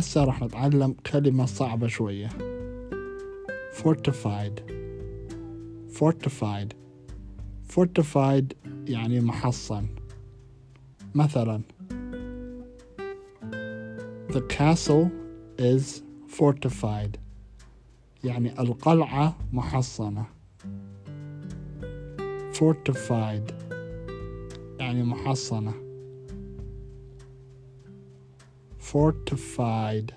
هسه راح نتعلم كلمة صعبة شوية. Fortified. Fortified. Fortified يعني محصن. مثلا The castle is fortified. يعني القلعة محصنة. Fortified يعني محصنة. Fortified